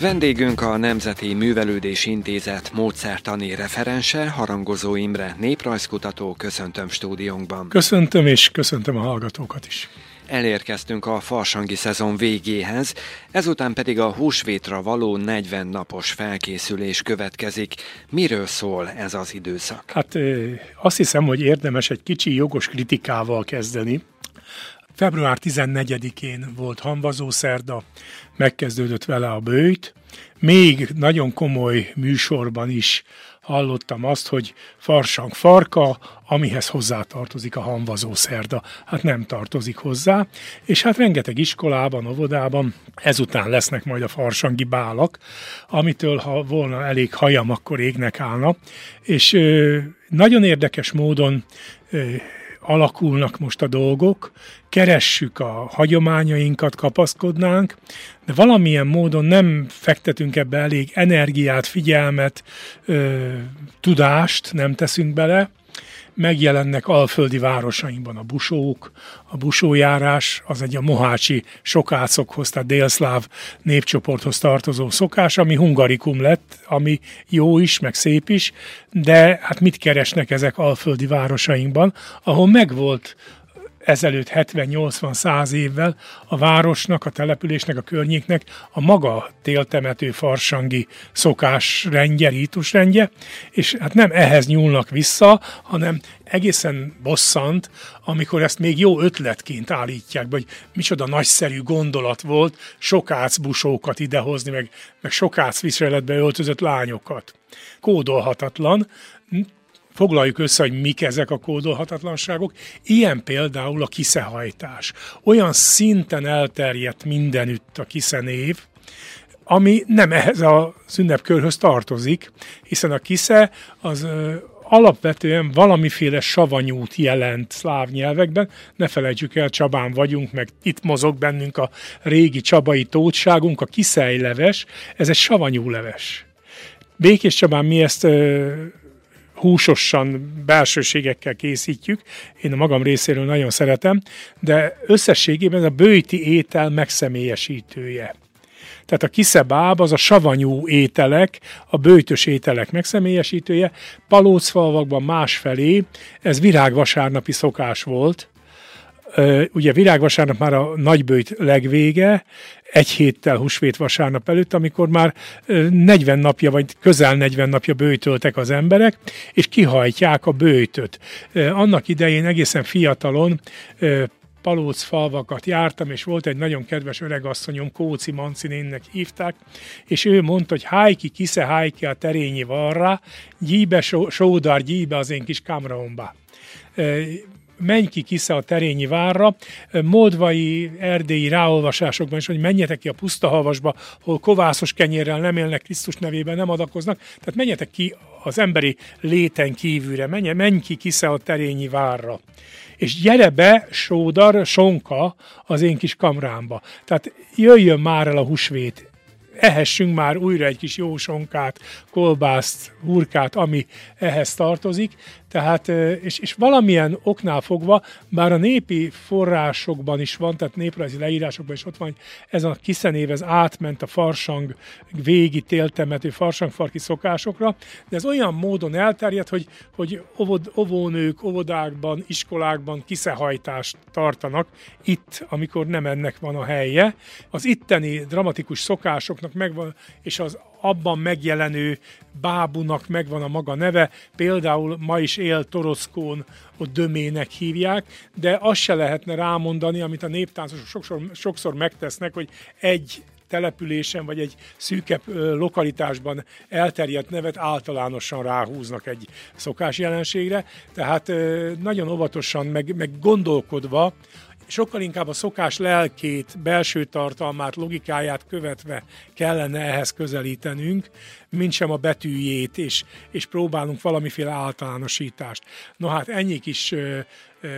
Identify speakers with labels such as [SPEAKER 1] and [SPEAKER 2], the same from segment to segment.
[SPEAKER 1] Vendégünk a Nemzeti Művelődési Intézet módszertani referense, Harangozó Imre, néprajzkutató, köszöntöm stúdiónkban.
[SPEAKER 2] Köszöntöm, és köszöntöm a hallgatókat is.
[SPEAKER 1] Elérkeztünk a farsangi szezon végéhez, ezután pedig a húsvétra való 40 napos felkészülés következik. Miről szól ez az időszak?
[SPEAKER 2] Hát azt hiszem, hogy érdemes egy kicsi jogos kritikával kezdeni. Február 14-én volt szerda, megkezdődött vele a bőjt. Még nagyon komoly műsorban is hallottam azt, hogy farsang farka, amihez hozzátartozik a hanvazó szerda. Hát nem tartozik hozzá, és hát rengeteg iskolában, óvodában ezután lesznek majd a farsangi bálak, amitől ha volna elég hajam, akkor égnek állna, és ö, nagyon érdekes módon ö, alakulnak most a dolgok, keressük a hagyományainkat, kapaszkodnánk, de valamilyen módon nem fektetünk ebbe elég energiát, figyelmet, ö, tudást nem teszünk bele, megjelennek alföldi városainkban a busók, a busójárás, az egy a mohácsi sokácokhoz, tehát délszláv népcsoporthoz tartozó szokás, ami hungarikum lett, ami jó is, meg szép is, de hát mit keresnek ezek alföldi városainkban, ahol megvolt ezelőtt 70-80-100 évvel a városnak, a településnek, a környéknek a maga téltemető farsangi szokásrendje, rítusrendje, és hát nem ehhez nyúlnak vissza, hanem egészen bosszant, amikor ezt még jó ötletként állítják hogy micsoda nagyszerű gondolat volt sokácbusókat idehozni, meg, meg sokác viseletbe öltözött lányokat. Kódolhatatlan, foglaljuk össze, hogy mik ezek a kódolhatatlanságok. Ilyen például a kiszehajtás. Olyan szinten elterjedt mindenütt a kiszenév, ami nem ehhez a ünnepkörhöz tartozik, hiszen a kisze az alapvetően valamiféle savanyút jelent szláv nyelvekben. Ne felejtsük el, Csabán vagyunk, meg itt mozog bennünk a régi csabai tótságunk, a kiszejleves, ez egy savanyú leves. Békés Csabán mi ezt húsosan, belsőségekkel készítjük. Én a magam részéről nagyon szeretem, de összességében ez a bőti étel megszemélyesítője. Tehát a kiszebáb az a savanyú ételek, a bőtös ételek megszemélyesítője. Palócfalvakban másfelé ez virágvasárnapi szokás volt, ugye virágvasárnap már a nagybőjt legvége, egy héttel húsvét vasárnap előtt, amikor már 40 napja, vagy közel 40 napja bőjtöltek az emberek, és kihajtják a bőjtöt. Annak idején egészen fiatalon palóc falvakat jártam, és volt egy nagyon kedves öregasszonyom, Kóci Mancinénnek hívták, és ő mondta, hogy hájki, kisze hájki a terényi varra, gyíbe sódar, gyíbe az én kis kamraomba menj ki kisze a terényi várra, moldvai, erdélyi ráolvasásokban is, hogy menjetek ki a pusztahavasba, hol kovászos kenyérrel nem élnek, Krisztus nevében nem adakoznak, tehát menjetek ki az emberi léten kívülre, menj, menj ki kisze a terényi várra. És gyere be, sódar, sonka az én kis kamrámba. Tehát jöjjön már el a húsvét, ehessünk már újra egy kis jó sonkát, kolbászt, hurkát, ami ehhez tartozik, tehát, és, és valamilyen oknál fogva, bár a népi forrásokban is van, tehát néprajzi leírásokban is ott van, hogy ez a kiszenév, ez átment a farsang végi téltemető farsangfarki szokásokra, de ez olyan módon elterjedt, hogy, hogy ovod, ovónők, óvodákban, iskolákban kiszehajtást tartanak itt, amikor nem ennek van a helye. Az itteni dramatikus szokásoknak megvan, és az abban megjelenő bábunak megvan a maga neve, például ma is él Toroszkón, ott Dömének hívják, de azt se lehetne rámondani, amit a néptáncosok sokszor, sokszor megtesznek, hogy egy településen vagy egy szűkebb lokalitásban elterjedt nevet általánosan ráhúznak egy szokás jelenségre, tehát nagyon óvatosan, meg, meg gondolkodva sokkal inkább a szokás lelkét, belső tartalmát, logikáját követve kellene ehhez közelítenünk, mint sem a betűjét, és, és próbálunk valamiféle általánosítást. No hát ennyi kis ö, ö,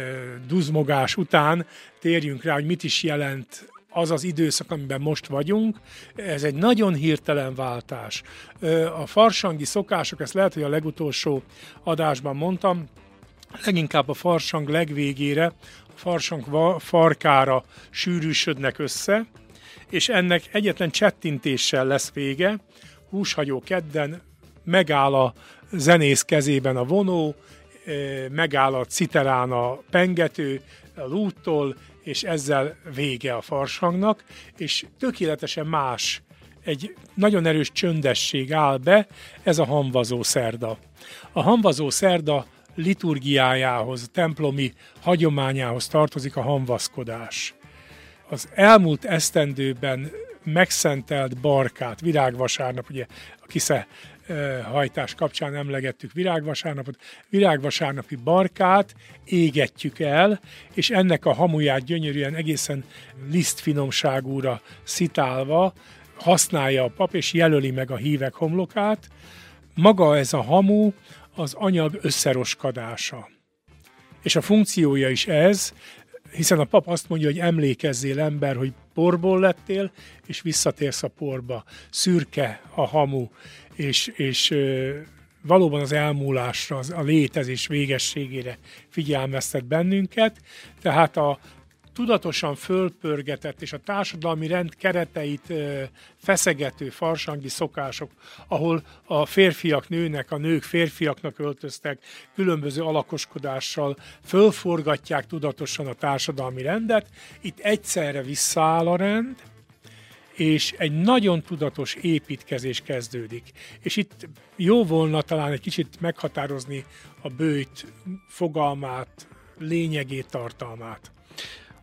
[SPEAKER 2] duzmogás után térjünk rá, hogy mit is jelent az az időszak, amiben most vagyunk, ez egy nagyon hirtelen váltás. A farsangi szokások, ezt lehet, hogy a legutolsó adásban mondtam, leginkább a farsang legvégére farsang farkára sűrűsödnek össze, és ennek egyetlen csettintéssel lesz vége, húshagyó kedden megáll a zenész kezében a vonó, megáll a citerán a pengető, a lúttól, és ezzel vége a farsangnak, és tökéletesen más, egy nagyon erős csöndesség áll be, ez a hamvazó szerda. A hamvazó szerda liturgiájához, templomi hagyományához tartozik a hamvaszkodás. Az elmúlt esztendőben megszentelt barkát, virágvasárnap, ugye a kisze hajtás kapcsán emlegettük virágvasárnapot, virágvasárnapi barkát égetjük el, és ennek a hamuját gyönyörűen egészen lisztfinomságúra szitálva használja a pap, és jelöli meg a hívek homlokát. Maga ez a hamu az anyag összeroskadása. És a funkciója is ez, hiszen a pap azt mondja, hogy emlékezzél ember, hogy porból lettél, és visszatérsz a porba. Szürke a hamu, és, és valóban az elmúlásra, az, a létezés végességére figyelmeztet bennünket, tehát a tudatosan fölpörgetett és a társadalmi rend kereteit feszegető farsangi szokások, ahol a férfiak nőnek, a nők férfiaknak öltöztek, különböző alakoskodással fölforgatják tudatosan a társadalmi rendet, itt egyszerre visszaáll a rend, és egy nagyon tudatos építkezés kezdődik. És itt jó volna talán egy kicsit meghatározni a bőjt fogalmát, lényegét, tartalmát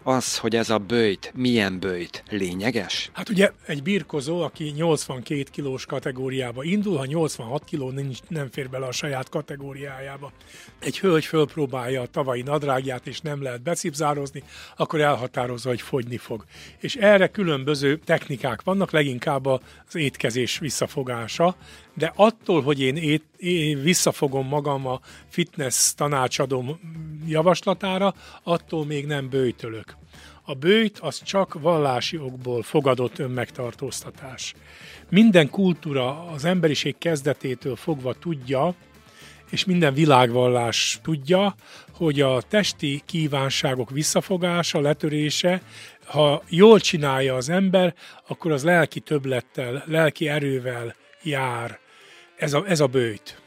[SPEAKER 1] az, hogy ez a bőjt, milyen bőjt, lényeges?
[SPEAKER 2] Hát ugye egy birkozó, aki 82 kilós kategóriába indul, ha 86 kiló nincs, nem fér bele a saját kategóriájába. Egy hölgy fölpróbálja a tavalyi nadrágját, és nem lehet becipzározni, akkor elhatározza, hogy fogyni fog. És erre különböző technikák vannak, leginkább az étkezés visszafogása, de attól, hogy én, ét, én visszafogom magam a fitness tanácsadom javaslatára, attól még nem bőjtölök. A bőjt az csak vallási okból fogadott önmegtartóztatás. Minden kultúra az emberiség kezdetétől fogva tudja, és minden világvallás tudja, hogy a testi kívánságok visszafogása, letörése, ha jól csinálja az ember, akkor az lelki töblettel, lelki erővel jár. Ez a, ez a bőjt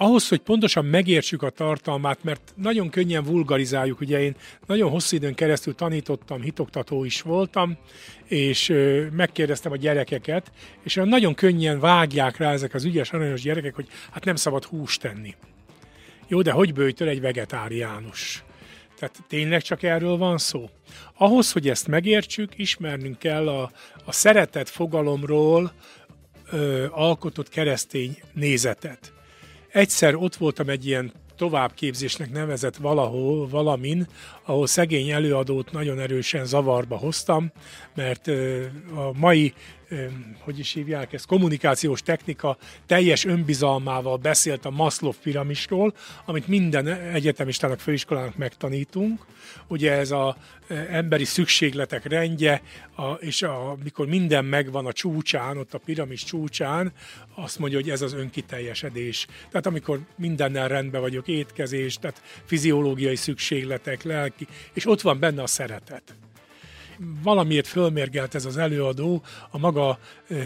[SPEAKER 2] ahhoz, hogy pontosan megértsük a tartalmát, mert nagyon könnyen vulgarizáljuk, ugye én nagyon hosszú időn keresztül tanítottam, hitoktató is voltam, és megkérdeztem a gyerekeket, és nagyon könnyen vágják rá ezek az ügyes, aranyos gyerekek, hogy hát nem szabad húst tenni. Jó, de hogy bőjtől egy vegetáriánus? Tehát tényleg csak erről van szó? Ahhoz, hogy ezt megértsük, ismernünk kell a, a szeretet fogalomról ö, alkotott keresztény nézetet. Egyszer ott voltam egy ilyen továbbképzésnek nevezett valahol, valamin, ahol szegény előadót nagyon erősen zavarba hoztam, mert a mai hogy is hívják ezt, kommunikációs technika teljes önbizalmával beszélt a Maslow piramisról, amit minden egyetemistának, főiskolának megtanítunk. Ugye ez a emberi szükségletek rendje, a, és a, mikor minden megvan a csúcsán, ott a piramis csúcsán, azt mondja, hogy ez az önkiteljesedés. Tehát amikor mindennel rendben vagyok, étkezés, tehát fiziológiai szükségletek, lelki, és ott van benne a szeretet valamiért fölmérgelt ez az előadó a maga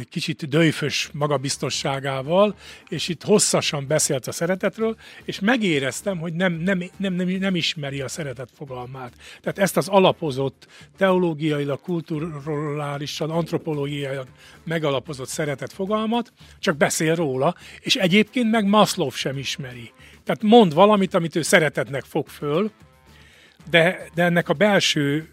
[SPEAKER 2] kicsit döjfös magabiztosságával, és itt hosszasan beszélt a szeretetről, és megéreztem, hogy nem, nem, nem, nem, nem ismeri a szeretet fogalmát. Tehát ezt az alapozott, teológiailag, kulturálisan, antropológiailag megalapozott szeretet fogalmat, csak beszél róla, és egyébként meg Maslow sem ismeri. Tehát mond valamit, amit ő szeretetnek fog föl, de, de ennek a belső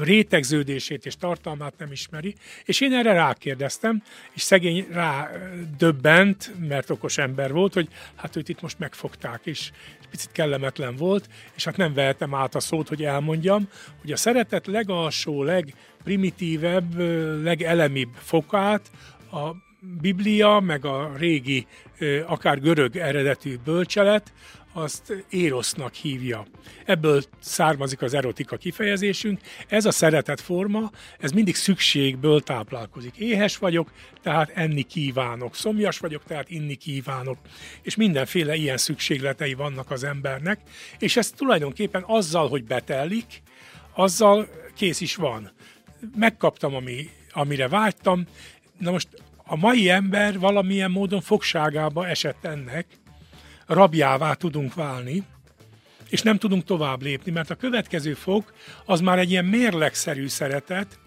[SPEAKER 2] rétegződését és tartalmát nem ismeri, és én erre rákérdeztem, és szegény rá döbbent, mert okos ember volt, hogy hát őt itt most megfogták, és picit kellemetlen volt, és hát nem vehetem át a szót, hogy elmondjam, hogy a szeretet legalsó, legprimitívebb, legelemibb fokát a Biblia, meg a régi, akár görög eredetű bölcselet, azt érosznak hívja. Ebből származik az erotika kifejezésünk. Ez a szeretet forma, ez mindig szükségből táplálkozik. Éhes vagyok, tehát enni kívánok. Szomjas vagyok, tehát inni kívánok. És mindenféle ilyen szükségletei vannak az embernek, és ez tulajdonképpen azzal, hogy betelik, azzal kész is van. Megkaptam, ami amire vágytam. Na most a mai ember valamilyen módon fogságába esett ennek, rabjává tudunk válni, és nem tudunk tovább lépni, mert a következő fok az már egy ilyen mérlegszerű szeretet,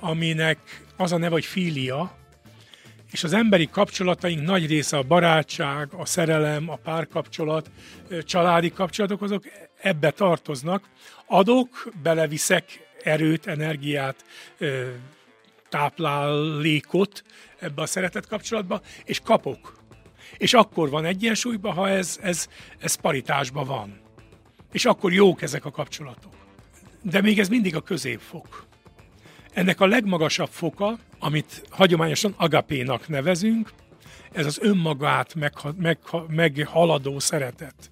[SPEAKER 2] aminek az a neve, hogy filia, és az emberi kapcsolataink nagy része a barátság, a szerelem, a párkapcsolat, családi kapcsolatok, azok ebbe tartoznak. Adok, beleviszek erőt, energiát, táplálékot ebbe a szeretet kapcsolatba, és kapok. És akkor van egyensúlyban, ha ez, ez, ez paritásban van. És akkor jók ezek a kapcsolatok. De még ez mindig a középfok. Ennek a legmagasabb foka, amit hagyományosan agapénak nevezünk, ez az önmagát megha, megha, meghaladó szeretet.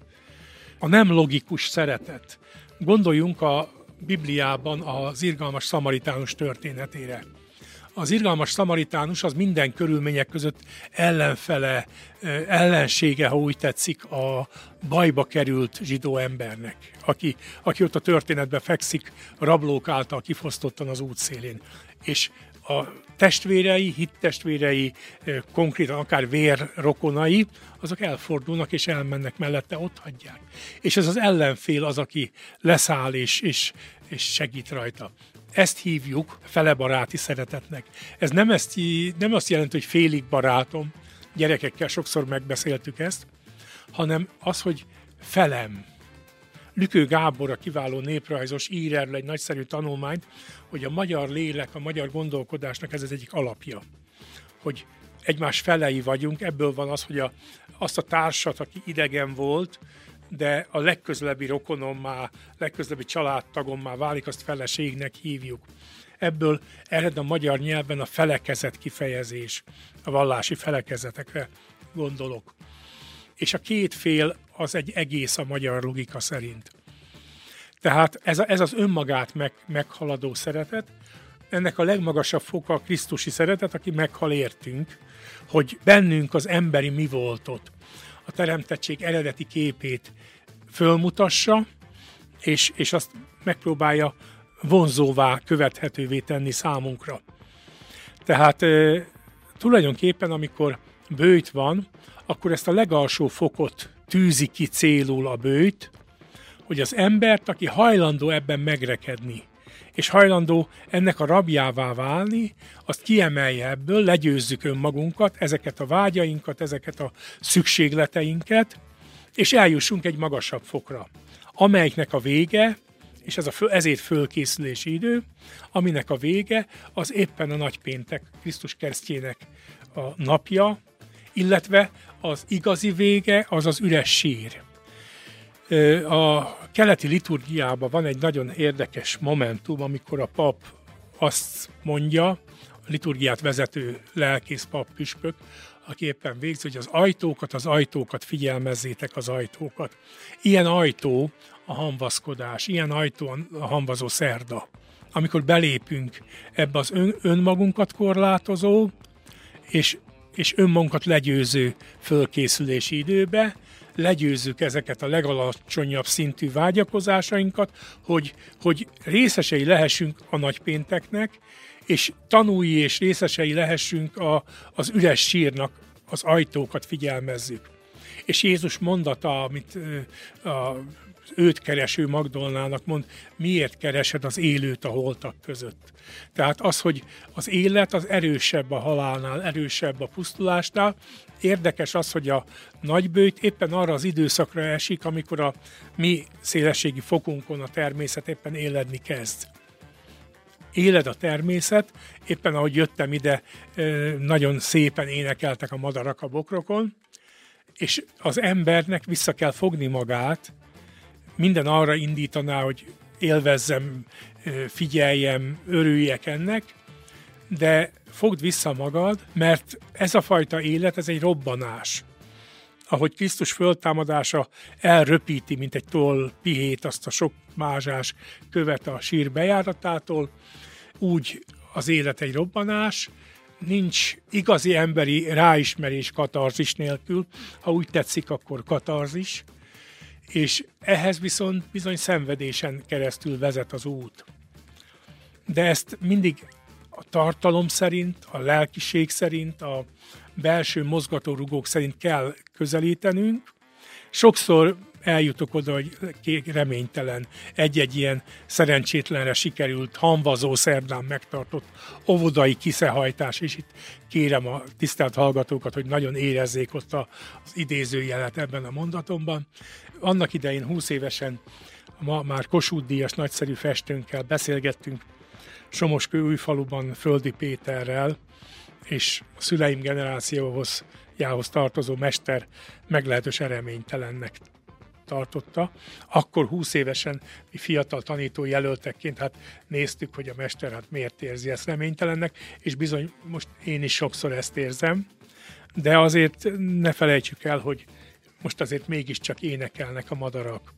[SPEAKER 2] A nem logikus szeretet. Gondoljunk a Bibliában az irgalmas szamaritánus történetére az irgalmas szamaritánus az minden körülmények között ellenfele, ellensége, ha úgy tetszik, a bajba került zsidó embernek, aki, aki ott a történetben fekszik, rablók által kifosztottan az útszélén. És a testvérei, hittestvérei, konkrétan akár vérrokonai, azok elfordulnak és elmennek mellette, ott hagyják. És ez az ellenfél az, aki leszáll és, és, és segít rajta. Ezt hívjuk felebaráti szeretetnek. Ez nem, ezt, nem azt jelenti, hogy félig barátom, gyerekekkel sokszor megbeszéltük ezt, hanem az, hogy felem. Lükő Gábor, a kiváló néprajzos ír erről egy nagyszerű tanulmányt, hogy a magyar lélek, a magyar gondolkodásnak ez az egyik alapja. Hogy egymás felei vagyunk, ebből van az, hogy a, azt a társat, aki idegen volt, de a legközelebbi rokonommá, legközelebbi családtagommá válik, azt feleségnek hívjuk. Ebből ered a magyar nyelven a felekezet kifejezés, a vallási felekezetekre gondolok. És a két fél az egy egész a magyar logika szerint. Tehát ez, a, ez az önmagát meg, meghaladó szeretet, ennek a legmagasabb foka a Krisztusi szeretet, aki meghal értünk, hogy bennünk az emberi mi voltot, a teremtettség eredeti képét fölmutassa, és, és azt megpróbálja vonzóvá, követhetővé tenni számunkra. Tehát e, tulajdonképpen, amikor bőjt van, akkor ezt a legalsó fokot tűzi ki célul a bőjt, hogy az embert, aki hajlandó ebben megrekedni, és hajlandó ennek a rabjává válni, azt kiemelje ebből, legyőzzük önmagunkat, ezeket a vágyainkat, ezeket a szükségleteinket, és eljussunk egy magasabb fokra, amelyiknek a vége, és ez a föl, ezért fölkészülési idő, aminek a vége az éppen a nagypéntek, Krisztus keresztjének a napja, illetve az igazi vége az az üres sír. A keleti liturgiában van egy nagyon érdekes momentum, amikor a pap azt mondja, a liturgiát vezető lelkész pap püspök, aki éppen végzi, hogy az ajtókat, az ajtókat figyelmezzétek az ajtókat. Ilyen ajtó a hamvaszkodás, ilyen ajtó a hamvazó szerda. Amikor belépünk ebbe az ön, önmagunkat korlátozó és, és önmagunkat legyőző fölkészülési időbe, legyőzzük ezeket a legalacsonyabb szintű vágyakozásainkat, hogy, hogy részesei lehessünk a nagypénteknek, és tanúi és részesei lehessünk a, az üres sírnak, az ajtókat figyelmezzük. És Jézus mondata, amit a őt kereső Magdolnának mond, miért keresed az élőt a holtak között. Tehát az, hogy az élet az erősebb a halálnál, erősebb a pusztulásnál. Érdekes az, hogy a nagybőjt éppen arra az időszakra esik, amikor a mi szélességi fokunkon a természet éppen éledni kezd éled a természet, éppen ahogy jöttem ide, nagyon szépen énekeltek a madarak a bokrokon, és az embernek vissza kell fogni magát, minden arra indítaná, hogy élvezzem, figyeljem, örüljek ennek, de fogd vissza magad, mert ez a fajta élet, ez egy robbanás. Ahogy Krisztus föltámadása elröpíti, mint egy toll pihét azt a sok mázsás követ a sír bejáratától, úgy az élet egy robbanás, nincs igazi emberi ráismerés katarzis nélkül, ha úgy tetszik, akkor katarzis, és ehhez viszont bizony szenvedésen keresztül vezet az út. De ezt mindig a tartalom szerint, a lelkiség szerint, a belső mozgatórugók szerint kell közelítenünk. Sokszor eljutok oda, hogy reménytelen egy-egy ilyen szerencsétlenre sikerült hanvazó szerdán megtartott óvodai kiszehajtás, és itt kérem a tisztelt hallgatókat, hogy nagyon érezzék ott az idézőjelet ebben a mondatomban. Annak idején 20 évesen ma már Kossuth Díjas nagyszerű festőnkkel beszélgettünk Somoskő újfaluban Földi Péterrel, és a szüleim generációhoz jához tartozó mester meglehetősen reménytelennek tartotta. Akkor 20 évesen mi fiatal tanító jelöltekként hát néztük, hogy a mester hát miért érzi ezt reménytelennek, és bizony most én is sokszor ezt érzem, de azért ne felejtsük el, hogy most azért mégiscsak énekelnek a madarak.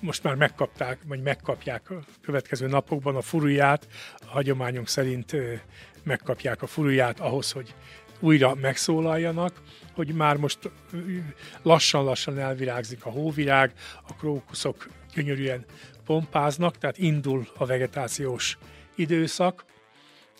[SPEAKER 2] Most már megkapták, vagy megkapják a következő napokban a furuját, a hagyományunk szerint megkapják a furuját ahhoz, hogy újra megszólaljanak, hogy már most lassan-lassan elvirágzik a hóvirág, a krókuszok gyönyörűen pompáznak, tehát indul a vegetációs időszak,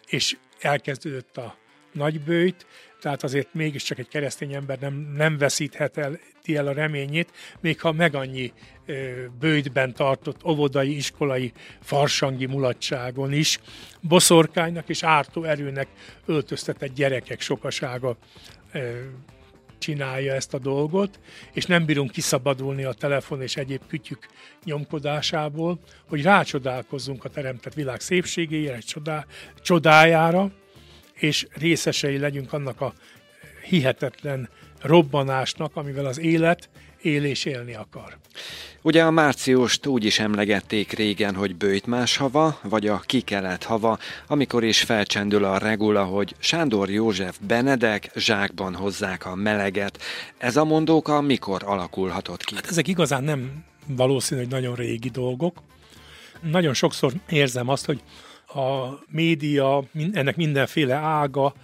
[SPEAKER 2] és elkezdődött a nagybőjt, tehát azért mégiscsak egy keresztény ember nem, nem veszíthet el, el a reményét, még ha meg annyi ö, bőjtben tartott óvodai, iskolai, farsangi mulatságon is, boszorkánynak és ártó erőnek öltöztetett gyerekek sokasága ö, csinálja ezt a dolgot, és nem bírunk kiszabadulni a telefon és egyéb kütyük nyomkodásából, hogy rácsodálkozzunk a teremtett világ szépségére, csodá, csodájára, és részesei legyünk annak a hihetetlen robbanásnak, amivel az élet él és élni akar.
[SPEAKER 1] Ugye a márciust úgy is emlegették régen, hogy bőjtmás hava, vagy a kikelet hava, amikor is felcsendül a regula, hogy Sándor József Benedek zsákban hozzák a meleget. Ez a mondóka mikor alakulhatott ki?
[SPEAKER 2] Hát ezek igazán nem valószínű, hogy nagyon régi dolgok. Nagyon sokszor érzem azt, hogy a média, ennek mindenféle ága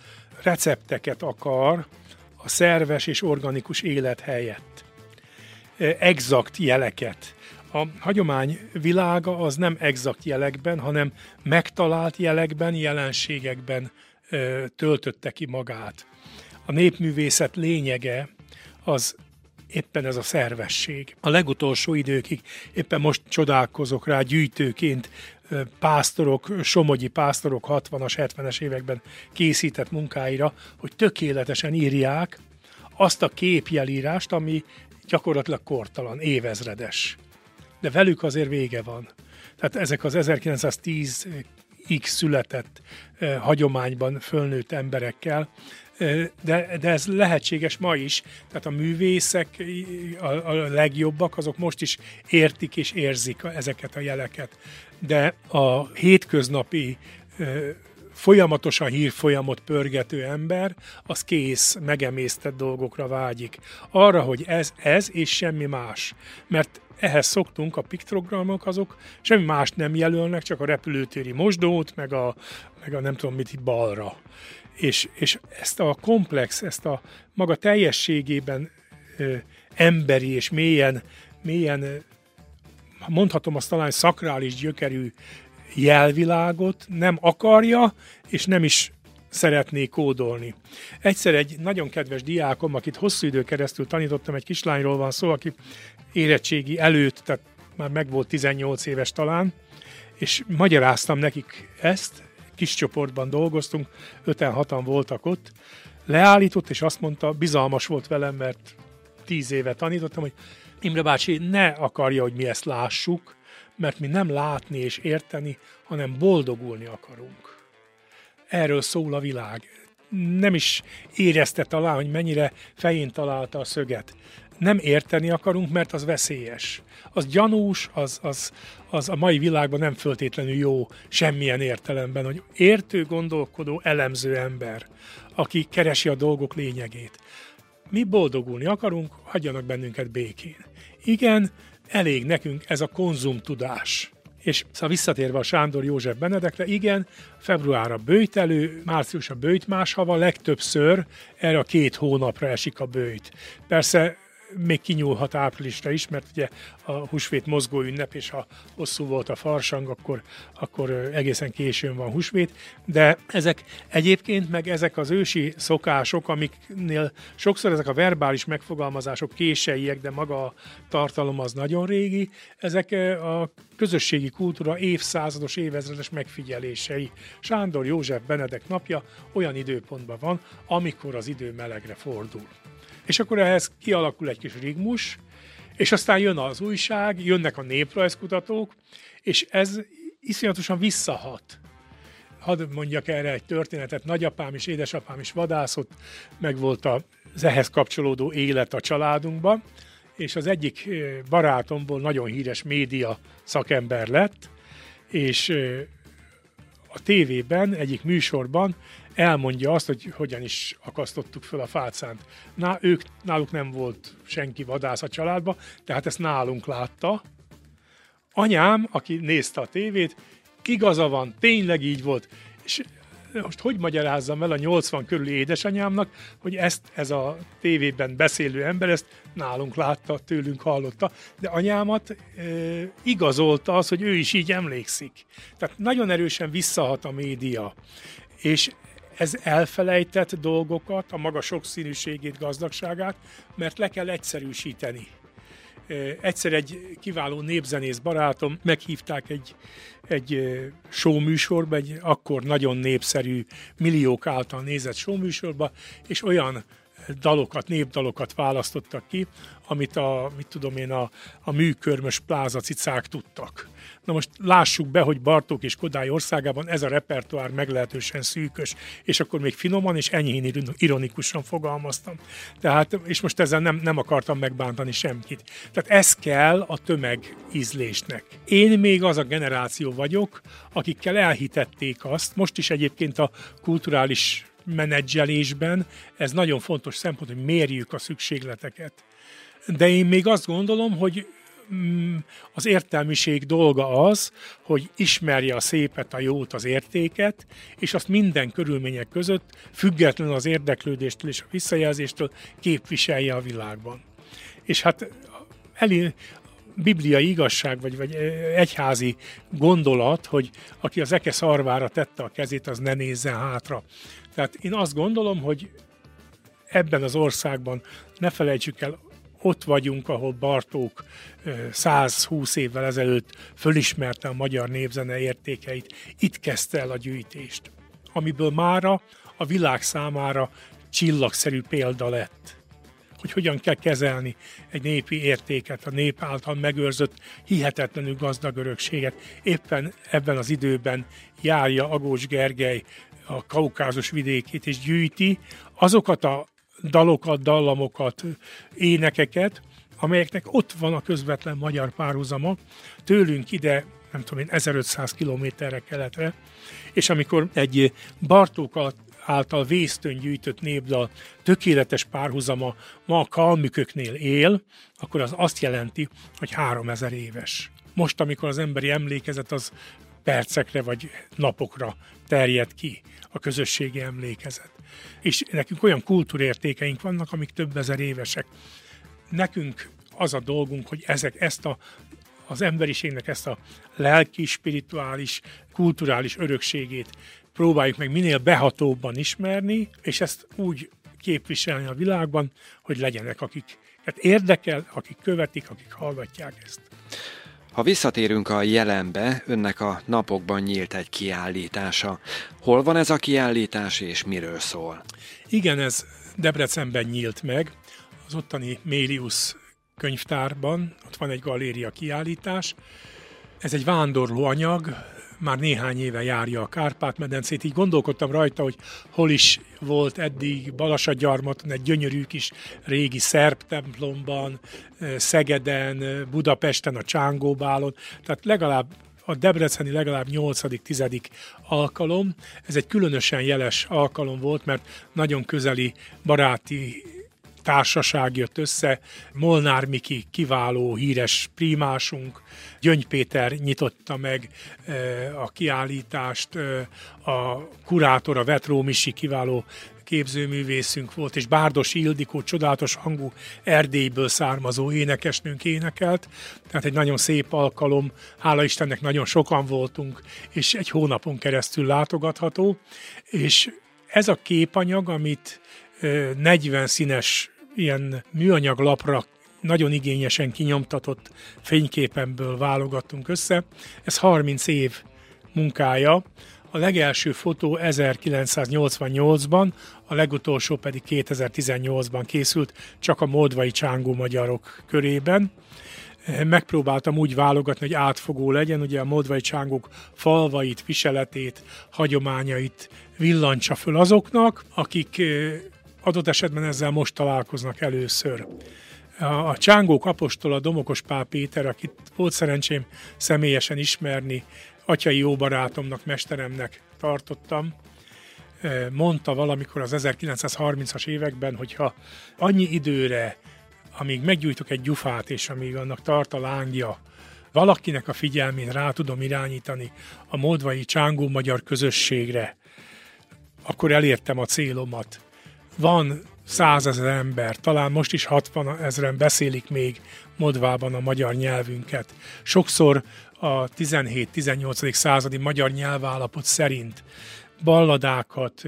[SPEAKER 2] recepteket akar a szerves és organikus élet helyett. Exakt jeleket. A hagyomány világa az nem exakt jelekben, hanem megtalált jelekben, jelenségekben töltötte ki magát. A népművészet lényege az éppen ez a szervesség. A legutolsó időkig éppen most csodálkozok rá gyűjtőként pásztorok, somogyi pásztorok 60-as, 70-es években készített munkáira, hogy tökéletesen írják azt a képjelírást, ami gyakorlatilag kortalan, évezredes. De velük azért vége van. Tehát ezek az 1910 X született eh, hagyományban fölnőtt emberekkel, de, de ez lehetséges ma is, tehát a művészek a, a legjobbak, azok most is értik és érzik ezeket a jeleket de a hétköznapi folyamatosan hírfolyamot pörgető ember, az kész, megemésztett dolgokra vágyik. Arra, hogy ez, ez és semmi más. Mert ehhez szoktunk, a piktogramok azok semmi mást nem jelölnek, csak a repülőtéri mosdót, meg a, meg a nem tudom mit balra. És, és ezt a komplex, ezt a maga teljességében ö, emberi és mélyen, mélyen mondhatom azt talán szakrális gyökerű jelvilágot nem akarja, és nem is szeretné kódolni. Egyszer egy nagyon kedves diákom, akit hosszú idő keresztül tanítottam, egy kislányról van szó, aki érettségi előtt, tehát már meg volt 18 éves talán, és magyaráztam nekik ezt, kis csoportban dolgoztunk, öten hatan voltak ott, leállított, és azt mondta, bizalmas volt velem, mert tíz éve tanítottam, hogy Imre bácsi ne akarja, hogy mi ezt lássuk, mert mi nem látni és érteni, hanem boldogulni akarunk. Erről szól a világ. Nem is érezte talán, hogy mennyire fején találta a szöget. Nem érteni akarunk, mert az veszélyes. Az gyanús, az, az, az a mai világban nem föltétlenül jó semmilyen értelemben, hogy értő, gondolkodó, elemző ember, aki keresi a dolgok lényegét. Mi boldogulni akarunk, hagyjanak bennünket békén. Igen, elég nekünk ez a konzumtudás. És szóval visszatérve a Sándor József Benedekre, igen, február a bőjtelő, március a bőjt más hava, legtöbbször erre a két hónapra esik a bőjt. Persze még kinyúlhat áprilisra is, mert ugye a húsvét mozgó ünnep, és ha hosszú volt a farsang, akkor, akkor egészen későn van húsvét, de ezek egyébként meg ezek az ősi szokások, amiknél sokszor ezek a verbális megfogalmazások késeiek, de maga a tartalom az nagyon régi, ezek a közösségi kultúra évszázados, évezredes megfigyelései. Sándor József Benedek napja olyan időpontban van, amikor az idő melegre fordul. És akkor ehhez kialakul egy kis rigmus, és aztán jön az újság, jönnek a néprajzkutatók, és ez iszonyatosan visszahat. Hadd mondjak erre egy történetet. Nagyapám és édesapám is vadászott, meg volt az ehhez kapcsolódó élet a családunkban, és az egyik barátomból nagyon híres média szakember lett, és a tévében, egyik műsorban elmondja azt, hogy hogyan is akasztottuk föl a fácánt. Na, ők, náluk nem volt senki vadász a családba, tehát ezt nálunk látta. Anyám, aki nézte a tévét, igaza van, tényleg így volt. És most hogy magyarázzam el a 80 körüli édesanyámnak, hogy ezt ez a tévében beszélő ember ezt nálunk látta, tőlünk hallotta, de anyámat e, igazolta az, hogy ő is így emlékszik. Tehát nagyon erősen visszahat a média. És ez elfelejtett dolgokat, a maga sokszínűségét, gazdagságát, mert le kell egyszerűsíteni. Egyszer egy kiváló népzenész barátom meghívták egy, egy show műsorba, egy akkor nagyon népszerű, milliók által nézett show műsorba, és olyan dalokat, népdalokat választottak ki, amit a, mit tudom én, a, a műkörmös plázacicák tudtak. Na most lássuk be, hogy Bartók és Kodály országában ez a repertoár meglehetősen szűkös, és akkor még finoman és enyhén ironikusan fogalmaztam. Tehát, és most ezzel nem, nem akartam megbántani senkit. Tehát ez kell a tömeg ízlésnek. Én még az a generáció vagyok, akikkel elhitették azt, most is egyébként a kulturális menedzselésben ez nagyon fontos szempont, hogy mérjük a szükségleteket. De én még azt gondolom, hogy mm, az értelmiség dolga az, hogy ismerje a szépet, a jót, az értéket, és azt minden körülmények között, függetlenül az érdeklődéstől és a visszajelzéstől képviselje a világban. És hát elé, bibliai igazság, vagy, vagy egyházi gondolat, hogy aki az eke szarvára tette a kezét, az ne nézzen hátra. Tehát én azt gondolom, hogy ebben az országban ne felejtsük el, ott vagyunk, ahol Bartók 120 évvel ezelőtt fölismerte a magyar népzene értékeit. Itt kezdte el a gyűjtést, amiből mára a világ számára csillagszerű példa lett hogy hogyan kell kezelni egy népi értéket, a nép által megőrzött hihetetlenül gazdag örökséget. Éppen ebben az időben járja Agós Gergely a kaukázus vidékét, és gyűjti azokat a dalokat, dallamokat, énekeket, amelyeknek ott van a közvetlen magyar párhuzama, tőlünk ide, nem tudom én, 1500 kilométerre keletre, és amikor egy Bartók által vésztön gyűjtött népdal tökéletes párhuzama ma a kalmüköknél él, akkor az azt jelenti, hogy 3000 éves. Most, amikor az emberi emlékezet az percekre vagy napokra terjed ki a közösségi emlékezet. És nekünk olyan kultúrértékeink vannak, amik több ezer évesek. Nekünk az a dolgunk, hogy ezek ezt a az emberiségnek ezt a lelki, spirituális, kulturális örökségét próbáljuk meg minél behatóbban ismerni, és ezt úgy képviselni a világban, hogy legyenek, akik érdekel, akik követik, akik hallgatják ezt.
[SPEAKER 1] Ha visszatérünk a jelenbe, önnek a napokban nyílt egy kiállítása. Hol van ez a kiállítás és miről szól?
[SPEAKER 2] Igen, ez Debrecenben nyílt meg, az ottani Mélius könyvtárban, ott van egy galéria kiállítás. Ez egy vándorló anyag, már néhány éve járja a Kárpát-medencét, így gondolkodtam rajta, hogy hol is volt eddig Balasagyarmaton egy gyönyörű kis régi szerb templomban, Szegeden, Budapesten, a Csángóbálon, tehát legalább a Debreceni legalább 8.-10. alkalom. Ez egy különösen jeles alkalom volt, mert nagyon közeli baráti társaság jött össze, Molnár Miki kiváló, híres prímásunk, Gyöngy Péter nyitotta meg a kiállítást, a kurátor, a Vetró Misi kiváló képzőművészünk volt, és Bárdos Ildikó csodálatos hangú Erdélyből származó énekesnőnk énekelt, tehát egy nagyon szép alkalom, hála Istennek nagyon sokan voltunk, és egy hónapon keresztül látogatható, és ez a képanyag, amit 40 színes ilyen műanyag lapra nagyon igényesen kinyomtatott fényképemből válogattunk össze. Ez 30 év munkája. A legelső fotó 1988-ban, a legutolsó pedig 2018-ban készült, csak a moldvai csángó magyarok körében. Megpróbáltam úgy válogatni, hogy átfogó legyen, ugye a moldvai csángók falvait, viseletét, hagyományait villancsa föl azoknak, akik adott esetben ezzel most találkoznak először. A csángók apostola Domokos Pál Péter, akit volt szerencsém személyesen ismerni, atyai jó barátomnak, mesteremnek tartottam, mondta valamikor az 1930-as években, hogyha annyi időre, amíg meggyújtok egy gyufát, és amíg annak tart a lángja, valakinek a figyelmét rá tudom irányítani a moldvai csángó magyar közösségre, akkor elértem a célomat. Van százezer ember, talán most is 60 ezeren beszélik még modvában a magyar nyelvünket. Sokszor a 17-18. századi magyar nyelvállapot szerint balladákat,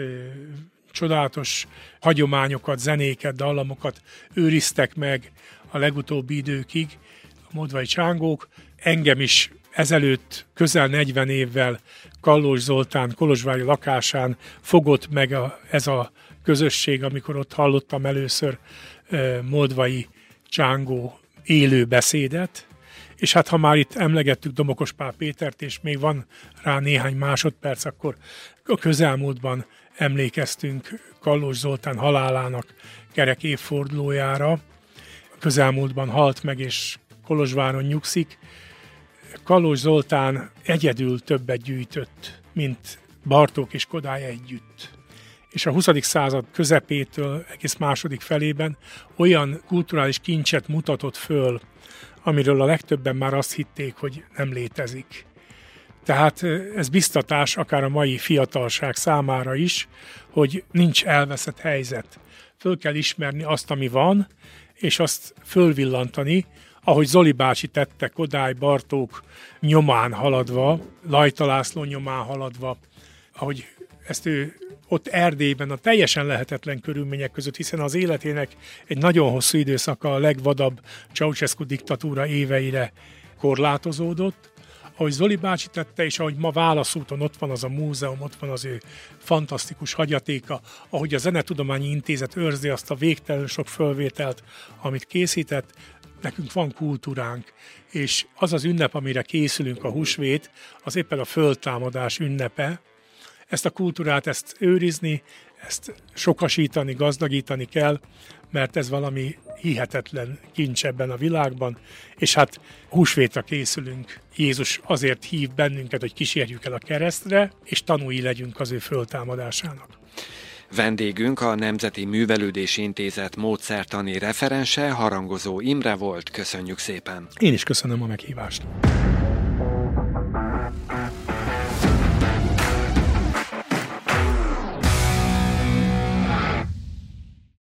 [SPEAKER 2] csodálatos hagyományokat, zenéket, dallamokat őriztek meg a legutóbbi időkig a modvai csángók. Engem is ezelőtt közel 40 évvel Kallós Zoltán Kolozsvári lakásán fogott meg a, ez a közösség, amikor ott hallottam először Moldvai Csángó élő beszédet, és hát ha már itt emlegettük Domokos Pál Pétert, és még van rá néhány másodperc, akkor a közelmúltban emlékeztünk Kallós Zoltán halálának kerek évfordulójára. A közelmúltban halt meg, és Kolozsváron nyugszik. Kallós Zoltán egyedül többet gyűjtött, mint Bartók és Kodály együtt és a 20. század közepétől egész második felében olyan kulturális kincset mutatott föl, amiről a legtöbben már azt hitték, hogy nem létezik. Tehát ez biztatás akár a mai fiatalság számára is, hogy nincs elveszett helyzet. Föl kell ismerni azt, ami van, és azt fölvillantani, ahogy Zoli bácsi tette Kodály Bartók nyomán haladva, Lajta László nyomán haladva, ahogy ezt ő ott Erdélyben a teljesen lehetetlen körülmények között, hiszen az életének egy nagyon hosszú időszaka a legvadabb Ceausescu diktatúra éveire korlátozódott, ahogy Zoli bácsi tette, és ahogy ma Válaszúton ott van az a múzeum, ott van az ő fantasztikus hagyatéka, ahogy a Zenetudományi Intézet őrzi azt a végtelen sok fölvételt, amit készített, nekünk van kultúránk, és az az ünnep, amire készülünk, a húsvét, az éppen a föltámadás ünnepe, ezt a kultúrát, ezt őrizni, ezt sokasítani, gazdagítani kell, mert ez valami hihetetlen kincs ebben a világban, és hát húsvétra készülünk. Jézus azért hív bennünket, hogy kísérjük el a keresztre, és tanúi legyünk az ő föltámadásának.
[SPEAKER 1] Vendégünk a Nemzeti Művelődési Intézet módszertani referense, harangozó Imre volt. Köszönjük szépen!
[SPEAKER 2] Én is köszönöm a meghívást!